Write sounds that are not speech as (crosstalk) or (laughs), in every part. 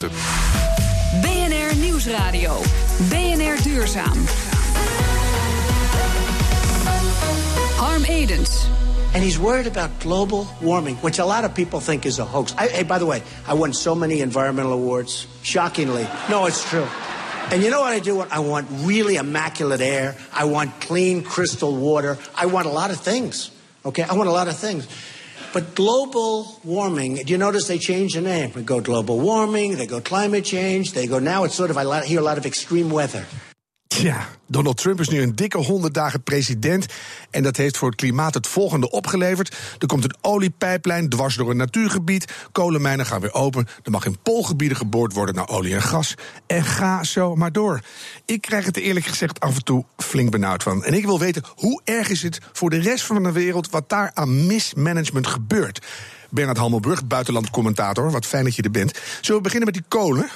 BNR Nieuwsradio. BNR Duurzaam. Harm Edens. And he's worried about global warming, which a lot of people think is a hoax. I, hey, by the way, I won so many environmental awards. Shockingly. No, it's true. And you know what I do? I want really immaculate air. I want clean crystal water. I want a lot of things. Okay? I want a lot of things. But global warming, do you notice they change the name? We go global warming, they go climate change, they go now it's sort of, I hear a lot of extreme weather. Ja, Donald Trump is nu een dikke honderd dagen president. En dat heeft voor het klimaat het volgende opgeleverd. Er komt een oliepijplijn dwars door een natuurgebied. Kolenmijnen gaan weer open. Er mag in poolgebieden geboord worden naar olie en gas. En ga zo maar door. Ik krijg het er eerlijk gezegd af en toe flink benauwd van. En ik wil weten, hoe erg is het voor de rest van de wereld... wat daar aan mismanagement gebeurt? Bernard Hammelburg, buitenlandcommentator. Wat fijn dat je er bent. Zullen we beginnen met die kolen?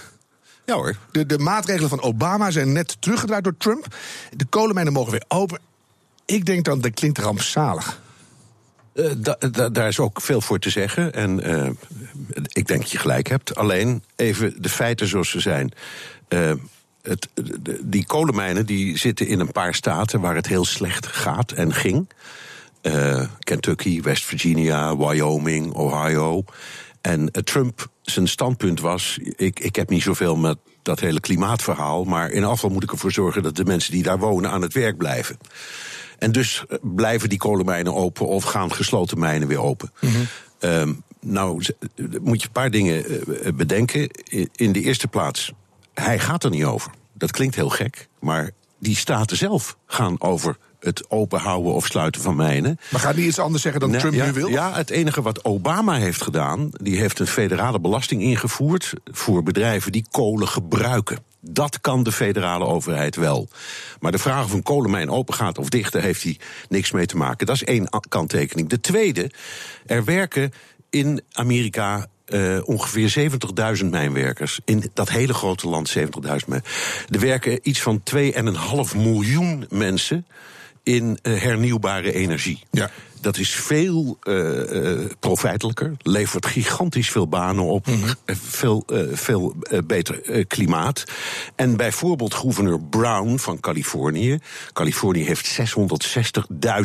Ja hoor. De, de maatregelen van Obama zijn net teruggedraaid door Trump. De kolenmijnen mogen weer open. Ik denk dan, dat klinkt rampzalig. Uh, da, da, daar is ook veel voor te zeggen. En uh, ik denk dat je gelijk hebt. Alleen even de feiten zoals ze zijn. Uh, het, de, die kolenmijnen die zitten in een paar staten waar het heel slecht gaat en ging. Kentucky, West Virginia, Wyoming, Ohio. En Trump, zijn standpunt was: ik, ik heb niet zoveel met dat hele klimaatverhaal, maar in afval moet ik ervoor zorgen dat de mensen die daar wonen aan het werk blijven. En dus blijven die kolenmijnen open of gaan gesloten mijnen weer open. Mm -hmm. um, nou, moet je een paar dingen bedenken. In de eerste plaats, hij gaat er niet over. Dat klinkt heel gek, maar die staten zelf gaan over het openhouden of sluiten van mijnen. Maar gaat hij iets anders zeggen dan Trump ja, nu wil? Ja, het enige wat Obama heeft gedaan, die heeft een federale belasting ingevoerd voor bedrijven die kolen gebruiken. Dat kan de federale overheid wel. Maar de vraag of een kolenmijn open gaat of dicht, daar heeft hij niks mee te maken. Dat is één kanttekening. De tweede, er werken in Amerika uh, ongeveer 70.000 mijnwerkers. In dat hele grote land 70.000 mijnwerkers. Er werken iets van 2,5 miljoen mensen in uh, hernieuwbare energie. Ja. Dat is veel uh, profijtelijker, levert gigantisch veel banen op, mm -hmm. veel, uh, veel beter klimaat. En bijvoorbeeld gouverneur Brown van Californië. Californië heeft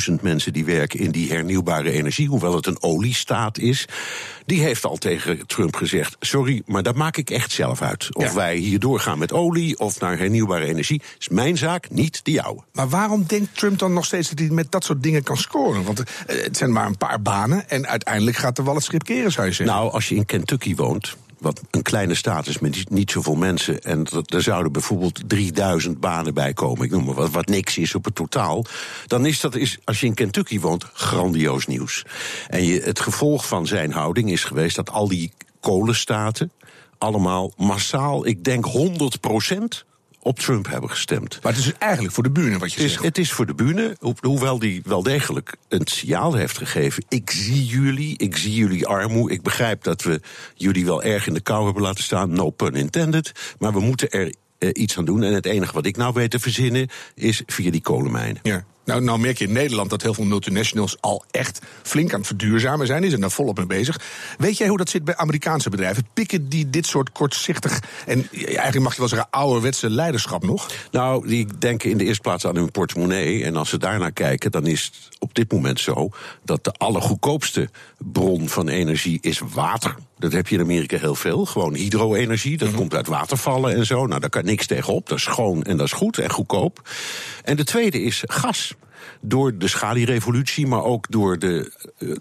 660.000 mensen die werken in die hernieuwbare energie, hoewel het een oliestaat is. Die heeft al tegen Trump gezegd: Sorry, maar dat maak ik echt zelf uit. Of ja. wij hier doorgaan met olie of naar hernieuwbare energie, is mijn zaak, niet de jouwe. Maar waarom denkt Trump dan nog steeds dat hij met dat soort dingen kan scoren? Want het zijn maar een paar banen en uiteindelijk gaat er wel het schip keren, zou je zeggen. Nou, als je in Kentucky woont, wat een kleine staat is met niet zoveel mensen. En er zouden bijvoorbeeld 3000 banen bij komen. Ik noem maar wat, wat niks is op het totaal. Dan is dat, is, als je in Kentucky woont, grandioos nieuws. En je, het gevolg van zijn houding is geweest dat al die kolenstaten allemaal massaal, ik denk 100 procent op Trump hebben gestemd. Maar het is eigenlijk voor de bühne wat je het is, zegt. Het is voor de bühne, hoewel die wel degelijk een signaal heeft gegeven. Ik zie jullie, ik zie jullie armoe. Ik begrijp dat we jullie wel erg in de kou hebben laten staan, no pun intended. Maar we moeten er uh, iets aan doen. En het enige wat ik nou weet te verzinnen is via die kolenmijnen. Ja. Nou, nou merk je in Nederland dat heel veel multinationals al echt flink aan het verduurzamen zijn. Die zijn daar volop mee bezig. Weet jij hoe dat zit bij Amerikaanse bedrijven? Pikken die dit soort kortzichtig en eigenlijk mag je wel zeggen ouderwetse leiderschap nog? Nou, die denken in de eerste plaats aan hun portemonnee. En als ze daarnaar kijken, dan is het op dit moment zo dat de allergoedkoopste bron van energie is water. Dat heb je in Amerika heel veel. Gewoon hydro-energie. Dat mm -hmm. komt uit watervallen en zo. Nou, daar kan niks tegenop. Dat is schoon en dat is goed en goedkoop. En de tweede is gas door de schalierevolutie, maar ook door de,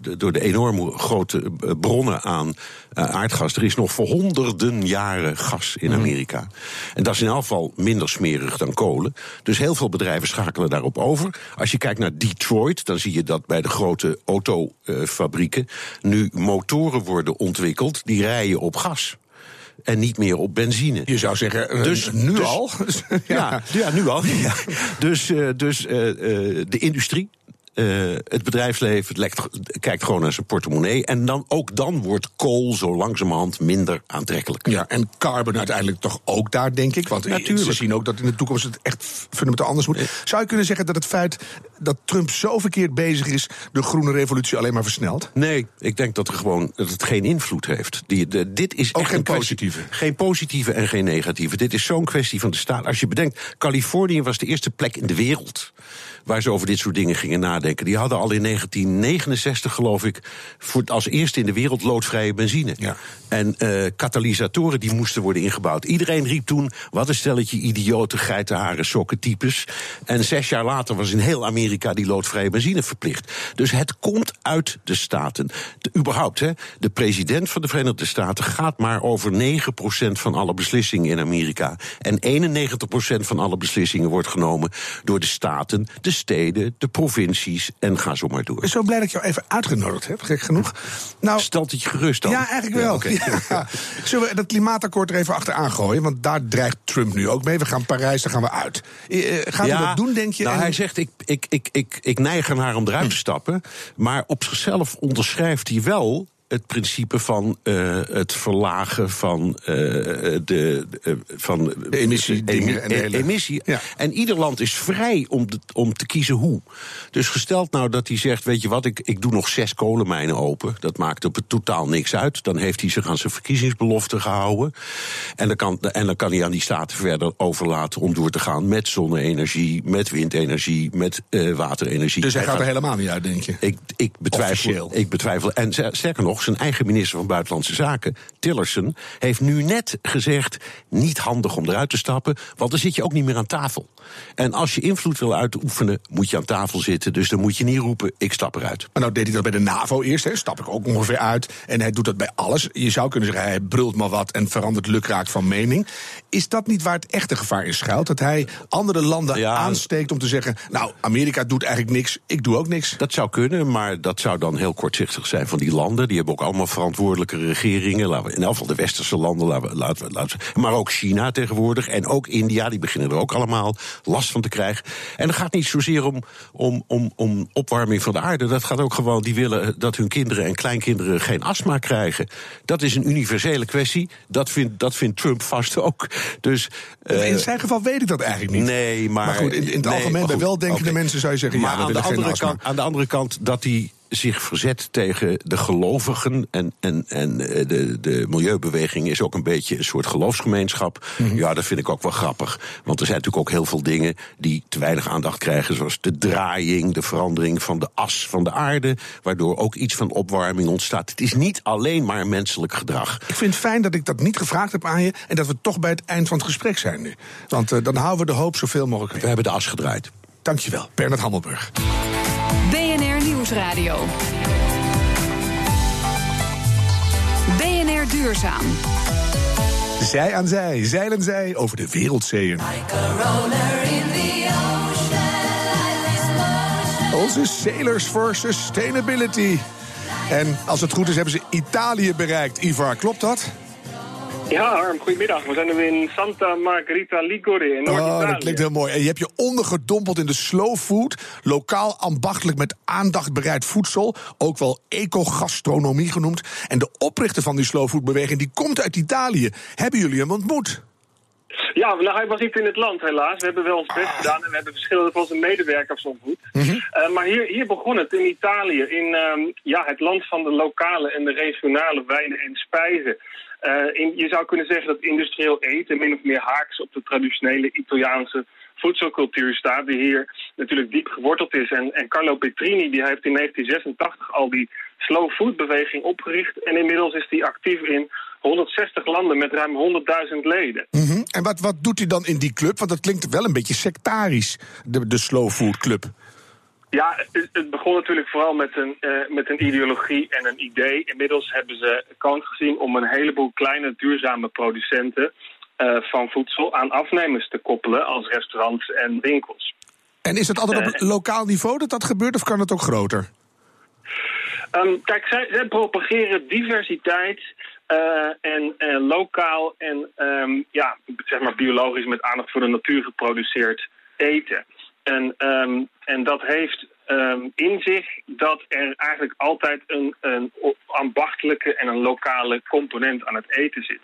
de, door de enorme grote bronnen aan uh, aardgas. Er is nog voor honderden jaren gas in Amerika. Mm. En dat is in elk geval minder smerig dan kolen. Dus heel veel bedrijven schakelen daarop over. Als je kijkt naar Detroit, dan zie je dat bij de grote autofabrieken nu motoren worden ontwikkeld die rijden op gas en niet meer op benzine. Je zou zeggen, dus, nu dus, al? (laughs) (laughs) ja. ja. Nu al. (laughs) Ja. Dus, uh, dus uh, de industrie eh, het bedrijfsleven lekt, kijkt gewoon naar zijn portemonnee. En dan, ook dan wordt kool zo langzamerhand minder aantrekkelijk. Ja, en carbon uiteindelijk toch ook daar, denk ik. Want Natuurlijk. ze zien ook dat in de toekomst het echt fundamentaal anders moet. Zou je kunnen zeggen dat het feit dat Trump zo verkeerd bezig is... de groene revolutie alleen maar versnelt? Nee, ik denk dat, er gewoon, dat het geen invloed heeft. Die, de, dit is Ook echt geen kwestie- positieve? Geen positieve en geen negatieve. Dit is zo'n kwestie van de staat. Als je bedenkt, Californië was de eerste plek in de wereld waar ze over dit soort dingen gingen nadenken. Die hadden al in 1969, geloof ik, voor, als eerste in de wereld loodvrije benzine. Ja. En eh, katalysatoren die moesten worden ingebouwd. Iedereen riep toen, wat een stelletje idiote geitenharen sokkentypes. En zes jaar later was in heel Amerika die loodvrije benzine verplicht. Dus het komt uit de Staten. De, überhaupt, hè, de president van de Verenigde Staten gaat maar over 9% van alle beslissingen in Amerika. En 91% van alle beslissingen wordt genomen door de Staten, de steden, de provincies en ga zo maar door. Ik ben zo blij dat ik jou even uitgenodigd heb, gek genoeg. Nou, Stelt het je gerust dan? Ja, eigenlijk wel. (laughs) Ja. Zullen we dat klimaatakkoord er even achteraan gooien? Want daar dreigt Trump nu ook mee. We gaan Parijs, daar gaan we uit. Eh, eh, Gaat hij dat doen, denk je? Nou, En- hij zegt, ik, ik, ik, ik, ik neig ernaar om eruit te stappen. Maar op zichzelf onderschrijft hij wel het principe van eh, het verlagen van de, van emi- en hele- emissie. Ja. En ieder land is vrij om, de- om te kiezen hoe. Dus gesteld nou dat hij zegt, weet je wat, ik, ik doe nog zes kolenmijnen open. Dat maakt op het totaal niks uit. Dan heeft hij zich aan zijn verkiezingsbelofte gehouden. En dan kan, en dan kan hij aan die staten verder overlaten om door te gaan met zonne-energie, met windenergie, met eh, waterenergie. dus hij gaat gaat- er helemaal niet uit, denk je? ik, ik, betwijfel, Officieel. ik betwijfel. En sterker nog, zijn eigen minister van Buitenlandse Zaken, Tillerson, heeft nu net gezegd: niet handig om eruit te stappen, want dan zit je ook niet meer aan tafel. En als je invloed wil uitoefenen, moet je aan tafel zitten. Dus dan moet je niet roepen: ik stap eruit. Maar nou deed hij dat bij de NAVO eerst, hè, stap ik ook ongeveer uit. En hij doet dat bij alles. Je zou kunnen zeggen, hij brult maar wat en verandert lukraak van mening. Is dat niet waar het echte gevaar in schuilt? Dat hij andere landen Ja. aansteekt om te zeggen... nou, Amerika doet eigenlijk niks, ik doe ook niks. Dat zou kunnen, maar dat zou dan heel kortzichtig zijn van die landen. Die hebben ook allemaal verantwoordelijke regeringen. Laten we, in elk geval de westerse landen, laten we, laten we, laten we- maar ook China tegenwoordig. En ook India, die beginnen er ook allemaal last van te krijgen. En het gaat niet zozeer om, om, om, om opwarming van de aarde. Dat gaat ook gewoon, die willen dat hun kinderen en kleinkinderen geen astma krijgen. Dat is een universele kwestie. Dat vindt, dat vindt Trump vast ook. Dus, eh, in zijn geval weet ik dat eigenlijk niet. Nee, maar. Maar goed, in- in het nee, algemeen, bij weldenkende oké. mensen zou je zeggen, ja, Maar we aan, de andere kant, aan de andere kant dat hij zich verzet tegen de gelovigen. En, en, en eh, de, de milieubeweging is ook een beetje een soort geloofsgemeenschap. Mhm. Ja, dat vind ik ook wel grappig. Want er zijn natuurlijk ook heel veel dingen die te weinig aandacht krijgen. Zoals de draaiing, de verandering van de as van de aarde. Waardoor ook iets van opwarming ontstaat. Het is niet alleen maar menselijk gedrag. Ik vind het fijn dat ik dat niet gevraagd heb aan je... en dat we toch bij het eind van het gesprek zijn nu. Want eh, dan houden we de hoop zoveel mogelijk We hebben de as gedraaid. Dankjewel, Bernard Hammelburg. Nieuwsradio. BNR Duurzaam. Zij aan zij, zeilen zij over de wereldzeeën. Onze Sailors for Sustainability. En als het goed is, hebben ze Italië bereikt. Ivar, klopt dat? Ja, Harm, goedemiddag. We zijn nu in Santa Margherita Ligure in Noord-Italië. Oh, dat klinkt heel mooi. En je hebt je ondergedompeld in de slow food. Lokaal ambachtelijk met aandacht bereid voedsel. Ook wel ecogastronomie genoemd. En de oprichter van die slow food beweging, die komt uit Italië. Hebben jullie hem ontmoet? Ja, nou, hij was niet in het land helaas. We hebben wel ons best gedaan en we hebben verschillende van zijn medewerkers ontmoet. Eh, maar hier, hier begon het, in Italië, in ehm, ja, het land van de lokale en de regionale wijnen en spijzen. Eh, je zou kunnen zeggen dat industrieel eten min of meer haaks op de traditionele Italiaanse voedselcultuur staat, die hier natuurlijk diep geworteld is. En, en Carlo Petrini die heeft in 1986 al die slow food beweging opgericht. En inmiddels is die actief in 160 landen met ruim 100.000 leden. Mhm. En wat, wat doet hij dan in die club? Want dat klinkt wel een beetje sectarisch, de, de slow food club. Ja, het, begon natuurlijk vooral met een, eh, met een ideologie en een idee. Inmiddels hebben ze kans gezien om een heleboel kleine duurzame producenten eh, van voedsel aan afnemers te koppelen als restaurants en winkels. En is het altijd op Eh. lokaal niveau dat dat gebeurt, of kan het ook groter? Ehm, kijk, zij, zij propageren diversiteit en lokaal en ehm, ja, zeg maar biologisch met aandacht voor de natuur geproduceerd eten. En, ehm, en dat heeft ehm, in zich dat er eigenlijk altijd een, een ambachtelijke en een lokale component aan het eten zit.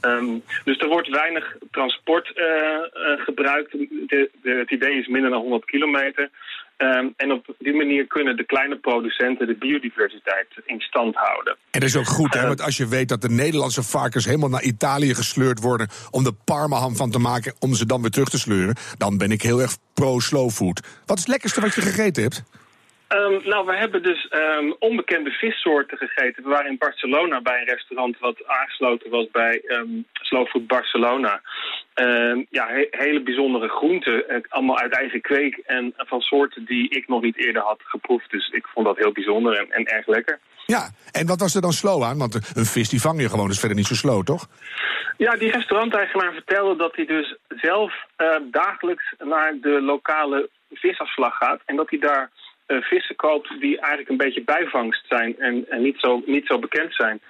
Ehm, dus er wordt weinig transport eh, eh, gebruikt. De, de, het idee is minder dan 100 kilometer. Ehm, en op die manier kunnen de kleine producenten de biodiversiteit in stand houden. En dat is ook goed, hè? Ehm, Want als je weet dat de Nederlandse varkens helemaal naar Italië gesleurd worden om de parmaham van te maken, om ze dan weer terug te sleuren, dan ben ik heel erg pro-slow food. Wat is het lekkerste wat je gegeten hebt? Um, nou, we hebben dus um, onbekende vissoorten gegeten. We waren in Barcelona bij een restaurant wat aangesloten was bij um, Slow Food Barcelona. ja, he hele bijzondere groenten, eh, allemaal uit eigen kweek en van soorten die ik nog niet eerder had geproefd. Dus ik vond dat heel bijzonder en, en erg lekker. Ja, en wat was er dan slow aan? Want een vis die vang je gewoon, is verder niet zo slow, toch? Ja, die restauranteigenaar vertelde dat hij dus zelf uh, dagelijks naar de lokale visafslag gaat en dat hij daar vissen koopt die eigenlijk een beetje bijvangst zijn en, en niet, zo, niet zo bekend zijn.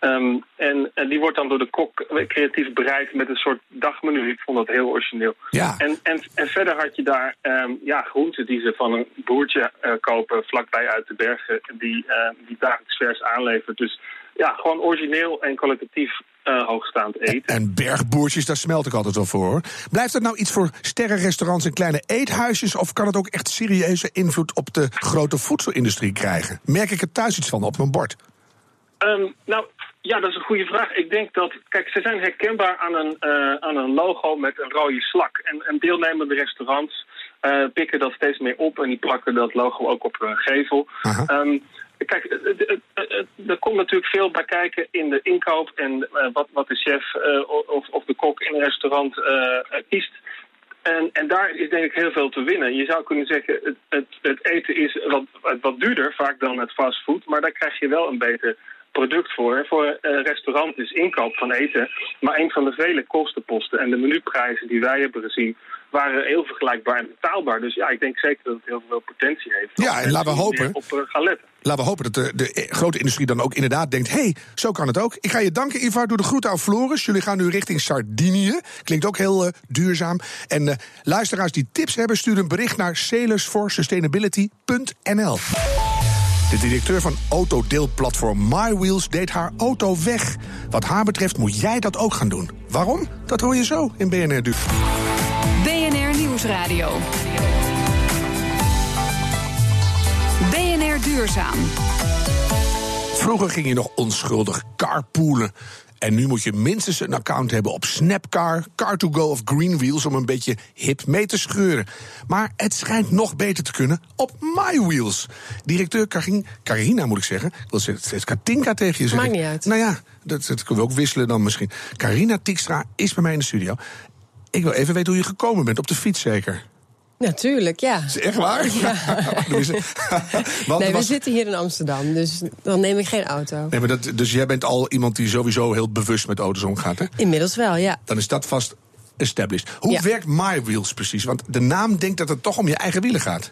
Um, en, en, die wordt dan door de kok creatief bereid met een soort dagmenu. Ik vond dat heel origineel. Ja. En, en, en verder had je daar um, ja, groenten die ze van een boertje uh, kopen vlakbij uit de bergen, die, uh, die dagelijks vers aanlevert. Dus ja, gewoon origineel en kwalitatief uh, hoogstaand eten. En, en, bergboertjes, daar smelt ik altijd wel voor hoor. Blijft dat nou iets voor sterrenrestaurants en kleine eethuisjes? Of kan het ook echt serieuze invloed op de grote voedselindustrie krijgen? Merk ik er thuis iets van op mijn bord? Um, nou, ja, dat is een goede vraag. Ik denk dat, kijk, ze zijn herkenbaar aan een, uh, aan een logo met een rode slak. En, en deelnemende restaurants uh, pikken dat steeds meer op en die plakken dat logo ook op hun gevel. Um, kijk, er komt natuurlijk veel bij kijken in de inkoop en wat, wat de chef of, of de kok in een restaurant kiest. En, en daar is denk ik heel veel te winnen. Je zou kunnen zeggen, het, het, het eten is wat, wat duurder vaak dan het fastfood, maar daar krijg je wel een beter product voor. Voor een restaurant is inkoop van eten maar een van de vele kostenposten. En de menuprijzen die wij hebben gezien waren heel vergelijkbaar en betaalbaar. Dus ja, ik denk zeker dat het heel veel potentie heeft. Ja, en laten we hopen. Op gaan letten. Laten we hopen dat de, de grote industrie dan ook inderdaad denkt: hé, hey, zo kan het ook. Ik ga je danken, Ivar. Doe de groeten aan Floris. Jullie gaan nu richting Sardinië. Klinkt ook heel uh, duurzaam. En uh, luisteraars die tips hebben, stuur een bericht naar salersforsustainability.nl. De directeur van autodeelplatform MyWheels deed haar auto weg. Wat haar betreft moet jij dat ook gaan doen. Waarom? Dat hoor je zo in BNR Du. Nieuwsradio. BNR Duurzaam. Vroeger ging je nog onschuldig carpoolen. En nu moet je minstens een account hebben op Snapcar, Car2Go of Greenwheels om een beetje hip mee te scheuren. Maar het schijnt nog beter te kunnen op MyWheels. Directeur Karin, Carina moet ik zeggen. Ik wil steeds Katinka tegen je zeggen. Maakt niet uit. Nou ja, dat, dat kunnen we ook wisselen dan misschien. Carina Tikstra is bij mij in de studio. Ik wil even weten hoe je gekomen bent. Op de fiets zeker? Natuurlijk, ja. Is echt waar? Ja. (laughs) (laughs) Want nee, er we was- zitten hier in Amsterdam, dus dan neem ik geen auto. Nee, maar dat, dus jij bent al iemand die sowieso heel bewust met auto's omgaat, hè? Inmiddels wel, ja. Dan is dat vast established. Hoe Ja. werkt MyWheels precies? Want de naam denkt dat het toch om je eigen wielen gaat.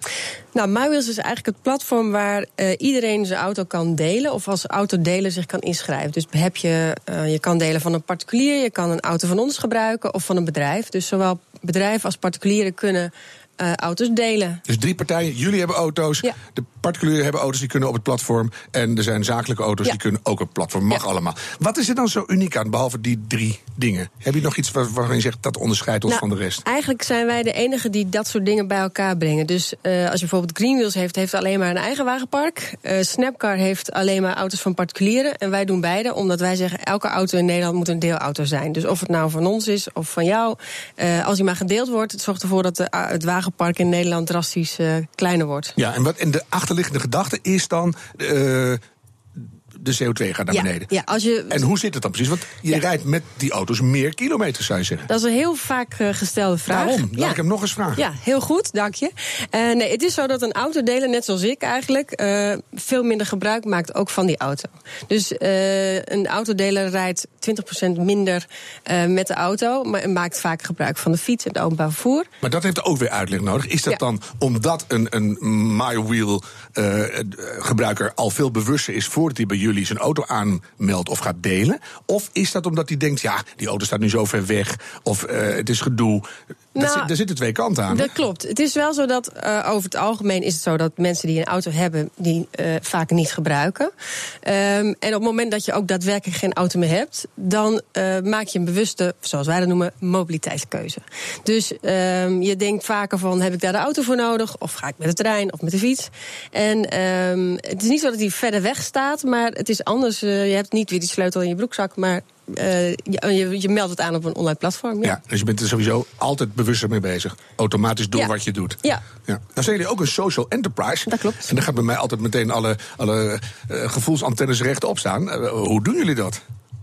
Nou, MyWheels is eigenlijk het platform waar eh, iedereen zijn auto kan delen... of als autodeler zich kan inschrijven. Dus heb je, eh, je kan delen van een particulier... je kan een auto van ons gebruiken of van een bedrijf. Dus zowel bedrijven als particulieren kunnen eh, auto's delen. Dus drie partijen, jullie hebben auto's. Ja. De particulieren hebben auto's die kunnen op het platform. En er zijn zakelijke auto's Ja. die kunnen ook op het platform. Mag Ja. allemaal. Wat is er dan zo uniek aan, behalve die drie dingen? Heb je nog iets waar- waarvan je zegt dat onderscheidt ons Nou, van de rest? Eigenlijk zijn wij de enige die dat soort dingen bij elkaar brengen. Dus eh, als je bijvoorbeeld Greenwheels heeft, heeft alleen maar een eigen wagenpark. Eh, Snapcar heeft alleen maar auto's van particulieren. En wij doen beide, omdat wij zeggen... elke auto in Nederland moet een deelauto zijn. Dus of het nou van ons is of van jou. als die maar gedeeld wordt, het zorgt ervoor dat de, het wagenpark in Nederland drastisch eh, kleiner wordt. Ja, en, wat, en de achterliggende gedachte is dan. De CO2 gaat naar Ja, beneden. ja, als je, En hoe zit het dan precies? Want je Ja. rijdt met die auto's meer kilometers, zou je zeggen. Dat is een heel vaak eh, gestelde vraag. Waarom? Laat Ja. ik hem nog eens vragen. Ja, heel goed, dank je. Eh, nee, het is zo dat een autodeler, net zoals ik eigenlijk, eh, veel minder gebruik maakt ook van die auto. Dus eh, een autodeler rijdt 20% minder met de auto, maar maakt vaak gebruik van de fiets en het openbaar vervoer. Maar dat heeft ook weer uitleg nodig. Is dat dan omdat een, een MyWheel-gebruiker al veel bewuster is voordat hij bij jullie zijn auto aanmeldt of gaat delen? Of is dat omdat hij denkt, ja, die auto staat nu zo ver weg, of eh, het is gedoe? Nou, zit, daar zitten twee kanten aan. Dat klopt. Het is wel zo dat eh, over het algemeen is het zo dat mensen die een auto hebben, die eh, vaak niet gebruiken. Ehm, en op het moment dat je ook daadwerkelijk geen auto meer hebt, dan eh, maak je een bewuste, zoals wij dat noemen, mobiliteitskeuze. Dus ehm, je denkt vaker van heb ik daar de auto voor nodig? Of ga ik met de trein of met de fiets? En ehm, het is niet zo dat die verder weg staat, maar het is anders. Je hebt niet weer die sleutel in je broekzak, maar eh, je, je, meldt het aan op een online platform. Ja, dus je bent er sowieso altijd bewuster mee bezig. Automatisch door Ja. wat je doet. Ja. Ja. Nou zijn jullie ook een social enterprise. Dat klopt. En dan gaat bij mij altijd meteen alle, alle eh, gevoelsantennes rechtop staan. Eh, hoe doen jullie dat?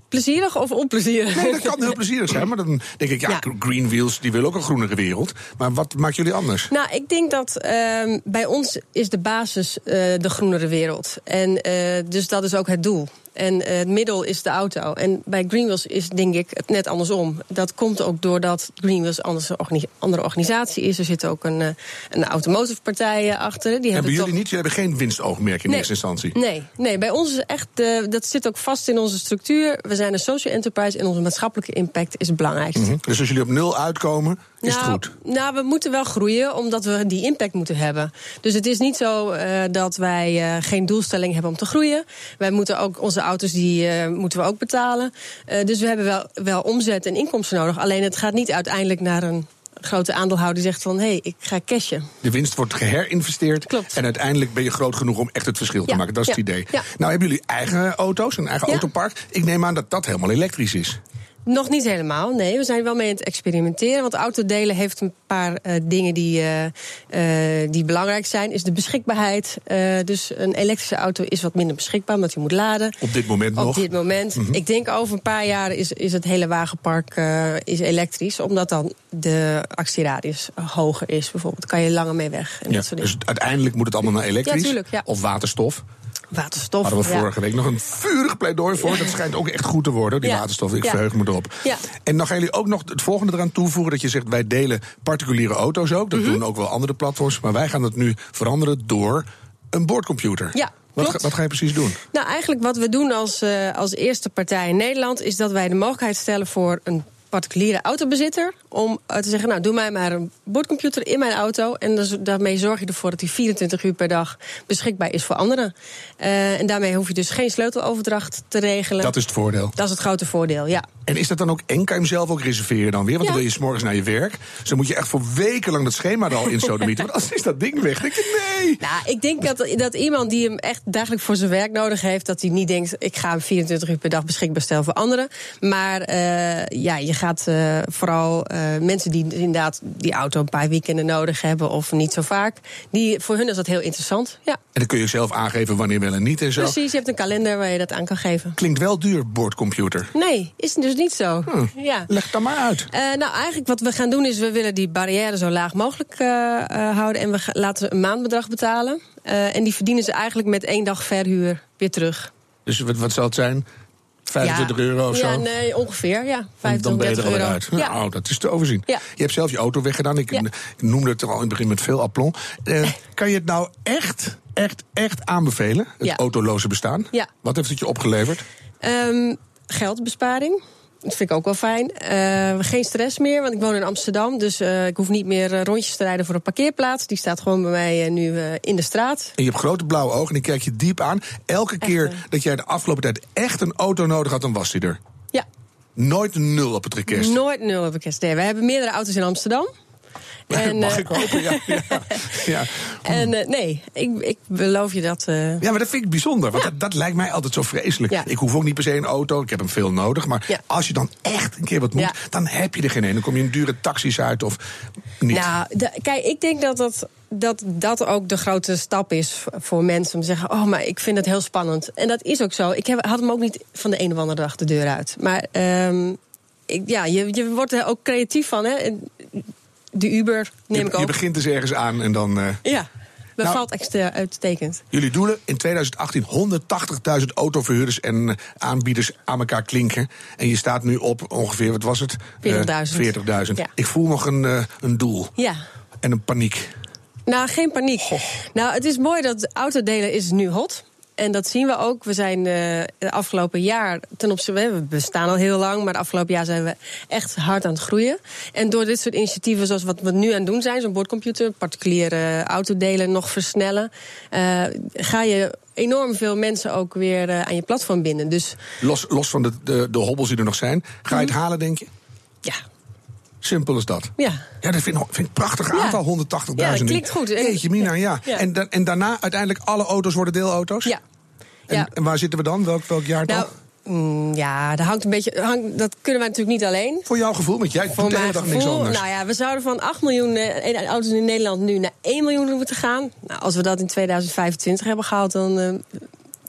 Plezierig of onplezierig? Nee, dat kan heel plezierig zijn. Maar dan denk ik, ja, Ja. Green Wheels die willen ook een groenere wereld. Maar wat maakt jullie anders? Nou, ik denk dat ehm, bij ons is de basis eh, de groenere wereld. En dus dat is ook het doel. En eh, het middel is de auto. En bij Greenwheels is denk ik het net andersom. Dat komt ook doordat Greenwheels anders een organi- andere organisatie is. Er zit ook een, eh, een automotive partij eh, achter. Die Hebben hebben jullie toch- niet? Jullie hebben geen winstoogmerk in Nee. eerste instantie. Nee, nee, bij ons is echt, dat zit ook vast in onze structuur. We zijn een social enterprise en onze maatschappelijke impact is het belangrijkste. Mhm. Dus als jullie op nul uitkomen, is het nou, goed. Nou, we moeten wel groeien omdat we die impact moeten hebben. Dus het is niet zo eh, dat wij eh, geen doelstelling hebben om te groeien. Wij moeten ook onze auto's die eh, moeten we ook betalen. Dus we hebben wel, wel omzet en inkomsten nodig. Alleen het gaat niet uiteindelijk naar een grote aandeelhouder die zegt van hé, hey, ik ga cashen. De winst wordt geherinvesteerd. Klopt. En uiteindelijk ben je groot genoeg om echt het verschil te maken. Dat is ja, het idee. ja. Nou, hebben jullie eigen auto's, een eigen autopark? Ik neem aan dat dat helemaal elektrisch is. Nog niet helemaal, nee. We zijn wel mee aan het experimenteren. Want autodelen heeft een paar eh, dingen die, eh, eh, die belangrijk zijn. Is de beschikbaarheid. Dus een elektrische auto is wat minder beschikbaar, omdat je moet laden. Op dit moment Op nog. Mhm. dit moment. Ik denk over een paar jaar is, is het hele wagenpark is elektrisch. Omdat dan de actieradius hoger is. Bijvoorbeeld kan je langer mee weg. En Ja, dat soort dus dingen. uiteindelijk moet het allemaal naar elektrisch. Ja, tuurlijk, ja. Of waterstof. Waterstof. Hadden we vorige week nog een vurig pleidooi voor. Dat schijnt ook echt goed te worden, die waterstof. Ik verheug me erop. Ja. En dan gaan jullie ook nog het volgende eraan toevoegen. Dat je zegt, wij delen particuliere auto's ook. Mhm. Dat doen ook wel andere platforms. Maar wij gaan dat nu veranderen door een boordcomputer. Ja, Wat, ga- wat ga je precies doen? Nou, eigenlijk wat we doen als, eh, als eerste partij in Nederland... is dat wij de mogelijkheid stellen voor een particuliere autobezitter... om eh, te zeggen, nou, doe mij maar een bordcomputer in mijn auto... en dus, daarmee zorg je ervoor dat die 24 uur per dag beschikbaar is voor anderen. Eh, en daarmee hoef je dus geen sleuteloverdracht te regelen. Dat is het voordeel. Dat is het grote voordeel, ja. En is dat dan ook eng? Kan je hem zelf ook reserveren dan weer? Want dan wil je s'morgens naar je werk. Dus dan moet je echt voor weken lang dat schema er al in sodemieten. (laughs) Want anders is dat ding weg. Dan denk je, nee. Nou, ik denk dat, dat iemand die hem echt dagelijks voor zijn werk nodig heeft, dat hij niet denkt: ik ga hem 24 uur per dag beschikbaar stellen voor anderen. Maar eh, ja, je gaat eh, vooral eh, mensen die inderdaad die auto een paar weekenden nodig hebben of niet zo vaak, die, voor hun is dat heel interessant. Ja, En dan kun je zelf aangeven wanneer wel en niet en zo. precies. Je hebt een kalender waar je dat aan kan geven. Klinkt wel duur, boordcomputer. Nee, is dus niet zo. Ja. Leg het dan maar uit. Eh, nou, eigenlijk wat we gaan doen is, we willen die barrière zo laag mogelijk eh, eh, houden. En we laten ze een maandbedrag betalen. En die verdienen ze eigenlijk met één dag verhuur weer terug. Dus wat, wat zal het zijn? 25 Ja. euro of zo? Ja, nee, ongeveer. Ja, Dan 25, ben je er 30 alweer euro. uit. Ja. Nou, dat is te overzien. Ja. Je hebt zelf je auto weggedaan. Ik noemde het al in het begin met veel aplomb. Eh, kan je het nou echt, echt, echt aanbevelen? Het autoloze bestaan? Ja. Wat heeft het je opgeleverd? Ehm, geldbesparing. Dat vind ik ook wel fijn. Eh, geen stress meer, want ik woon in Amsterdam. Dus eh, ik hoef niet meer eh, rondjes te rijden voor een parkeerplaats. Die staat gewoon bij mij nu in de straat. En je hebt grote blauwe ogen en ik kijk je diep aan. Elke keer dat jij de afgelopen tijd echt een auto nodig had, dan was die er. Ja, Nooit nul op het request. nooit nul op kerst. Nee, we hebben meerdere auto's in Amsterdam. (laughs) En, Mag eh, ik hopen? Ja, ja, (laughs) ja. En eh, nee, ik, ik beloof je dat. eh, Ja, maar dat vind ik bijzonder. Want dat, dat lijkt mij altijd zo vreselijk. Ik hoef ook niet per se een auto. Ik heb hem veel nodig. Maar als je dan echt een keer wat moet, dan heb je er geen een. Dan kom je in dure taxis uit of niet. Nou, kijk, ik denk dat dat, dat dat ook de grote stap is voor mensen om te zeggen: Oh, maar ik vind het heel spannend. En dat is ook zo. Ik heb, had hem ook niet van de een of andere dag de deur uit. Maar ehm, ik, ja, je, je wordt er ook creatief van. Hè? De Uber neem je, ik je ook. begint dus ergens aan en dan. eh, Ja, dat Nou- valt extra uitstekend. Jullie doelen in 2018 180.000 autoverhuurders en eh, aanbieders aan elkaar klinken. En je staat nu op ongeveer, wat was het? 40.000. Eh, 40.000. Ja. Ik voel nog een, eh, een doel Ja. en een paniek. Nou, geen paniek. Nou, het is mooi dat autodelen is nu hot. En dat zien we ook. We zijn uh, het afgelopen jaar ten opzichte. We bestaan al heel lang, maar het afgelopen jaar zijn we echt hard aan het groeien. En door dit soort initiatieven, zoals wat we nu aan het doen zijn, zo'n bordcomputer, particuliere autodelen nog versnellen, uh, ga je enorm veel mensen ook weer uh, aan je platform binden. Dus los, los van de, de, de hobbels die er nog zijn, ga je het mhm. halen, denk je? Ja, Simpel als dat. Ja. Ja, dat vind ik, vind ik een prachtig aantal, 180.000. Ja, dat klinkt goed. Jeetje, Mina, ja. ja. En, en daarna uiteindelijk alle auto's worden deelauto's? Ja. En, en waar zitten we dan? Welk, welk jaar nou, mm, ja, dat hangt een beetje. Hangt, dat kunnen wij natuurlijk niet alleen. Voor jouw gevoel, want jij Voor hele dag niks anders. Nou ja, we zouden van 8 miljoen eh, auto's in Nederland nu naar 1 miljoen moeten gaan. Nou, als we dat in 2025 hebben gehaald, dan uh,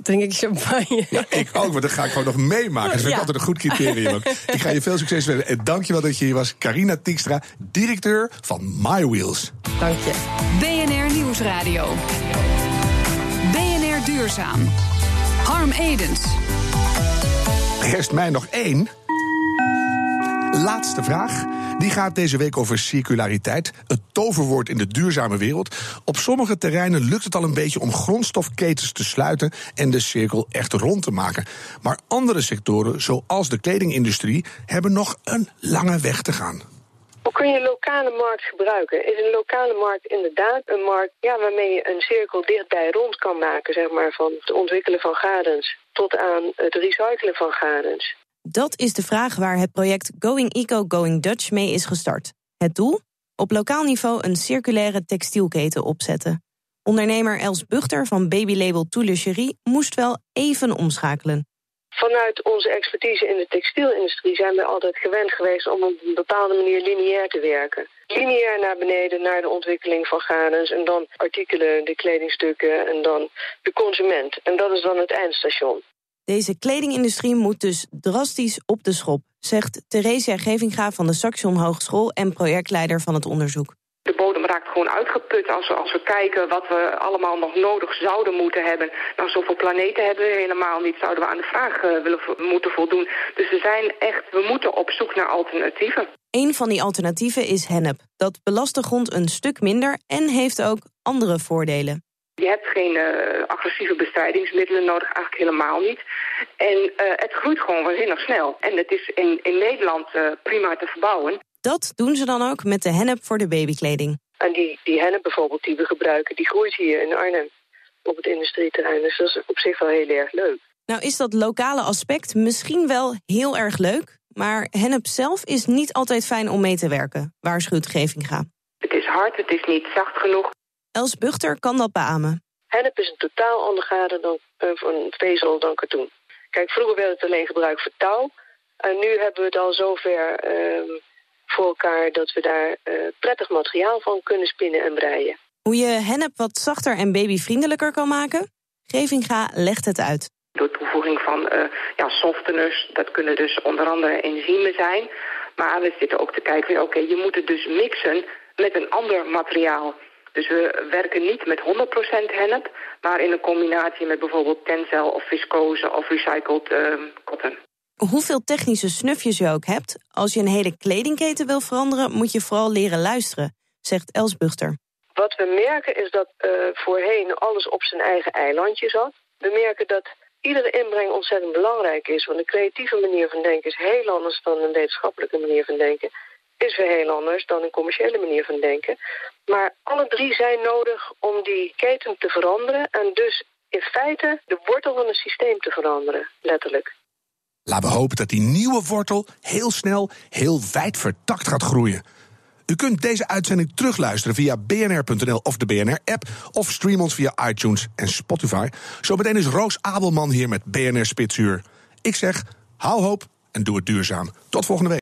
drink ik champagne. Ja, ik ook, maar dat ga ik gewoon nog meemaken. Dat vind ik altijd een goed criterium. ik ga je veel succes wensen. En dankjewel dat je hier was. Carina Tiekstra, directeur van MyWheels. Dank je. BNR Nieuwsradio. BNR Duurzaam. Harm Edens. Rest mij nog één. Laatste vraag. Die gaat deze week over circulariteit, het toverwoord in de duurzame wereld. Op sommige terreinen lukt het al een beetje om grondstofketens te sluiten en de cirkel echt rond te maken. Maar andere sectoren, zoals de kledingindustrie, hebben nog een lange weg te gaan. Hoe kun je lokale markt gebruiken? Is een lokale markt inderdaad een markt ja, waarmee je een cirkel dichtbij rond kan maken, zeg maar, van het ontwikkelen van gadens tot aan het recyclen van gadens? Dat is de vraag waar het project Going Eco Going Dutch mee is gestart. Het doel? Op lokaal niveau een circulaire textielketen opzetten. Ondernemer Els Buchter van babylabel Toulecherie moest wel even omschakelen. Vanuit onze expertise in de textielindustrie zijn we altijd gewend geweest om op een bepaalde manier lineair te werken. Lineair naar beneden naar de ontwikkeling van gadens en dan artikelen, de kledingstukken en dan de consument. En dat is dan het eindstation. Deze kledingindustrie moet dus drastisch op de schop, zegt Theresia Gevinga van de Saxion Hogeschool en projectleider van het onderzoek. De bodem raakt gewoon uitgeput als we, als we kijken wat we allemaal nog nodig zouden moeten hebben. Nou, zoveel planeten hebben we helemaal niet. Zouden we aan de vraag uh, willen moeten voldoen. Dus we zijn echt, we moeten op zoek naar alternatieven. Een van die alternatieven is hennep. Dat belast de grond een stuk minder en heeft ook andere voordelen. Je hebt geen uh, agressieve bestrijdingsmiddelen nodig, eigenlijk helemaal niet. En uh, het groeit gewoon waanzinnig snel. En het is in, in Nederland uh, prima te verbouwen. Dat doen ze dan ook met de hennep voor de babykleding. En die, die hennep bijvoorbeeld die we gebruiken, die groeit hier in Arnhem op het industrieterrein. Dus dat is op zich wel heel erg leuk. Nou is dat lokale aspect misschien wel heel erg leuk... maar hennep zelf is niet altijd fijn om mee te werken, waarschuwt Gevinga. Het is hard, het is niet zacht genoeg. Els Buchter kan dat beamen. Hennep is een totaal ander gade dan een vezel dan katoen. Kijk, vroeger werd het alleen gebruikt voor touw. En nu hebben we het al zover uh, voor elkaar dat we daar uh, prettig materiaal van kunnen spinnen en breien. Hoe je hennep wat zachter en babyvriendelijker kan maken? Gevinga legt het uit. Door toevoeging van uh, ja, softeners, dat kunnen dus onder andere enzymen zijn. Maar we zitten ook te kijken, oké, je moet het dus mixen met een ander materiaal. Dus we werken niet met 100% hennep, maar in een combinatie met bijvoorbeeld tencel of viscose of recycled uh, cotton. Hoeveel technische snufjes je ook hebt, als je een hele kledingketen wil veranderen, moet je vooral leren luisteren, zegt Els Buchter. Wat we merken is dat uh, voorheen alles op zijn eigen eilandje zat. We merken dat iedere inbreng ontzettend belangrijk is, want een creatieve manier van denken is heel anders dan een wetenschappelijke manier van denken is weer heel anders dan een commerciële manier van denken. Maar alle drie zijn nodig om die keten te veranderen en dus in feite de wortel van het systeem te veranderen, letterlijk. Laten we hopen dat die nieuwe wortel heel snel, heel wijd vertakt gaat groeien. U kunt deze uitzending terugluisteren via bnr.nl of de BNR-app... of stream ons via iTunes en Spotify. Zometeen is Roos Abelman hier met BNR Spitsuur. Ik zeg, hou hoop en doe het duurzaam. Tot volgende week.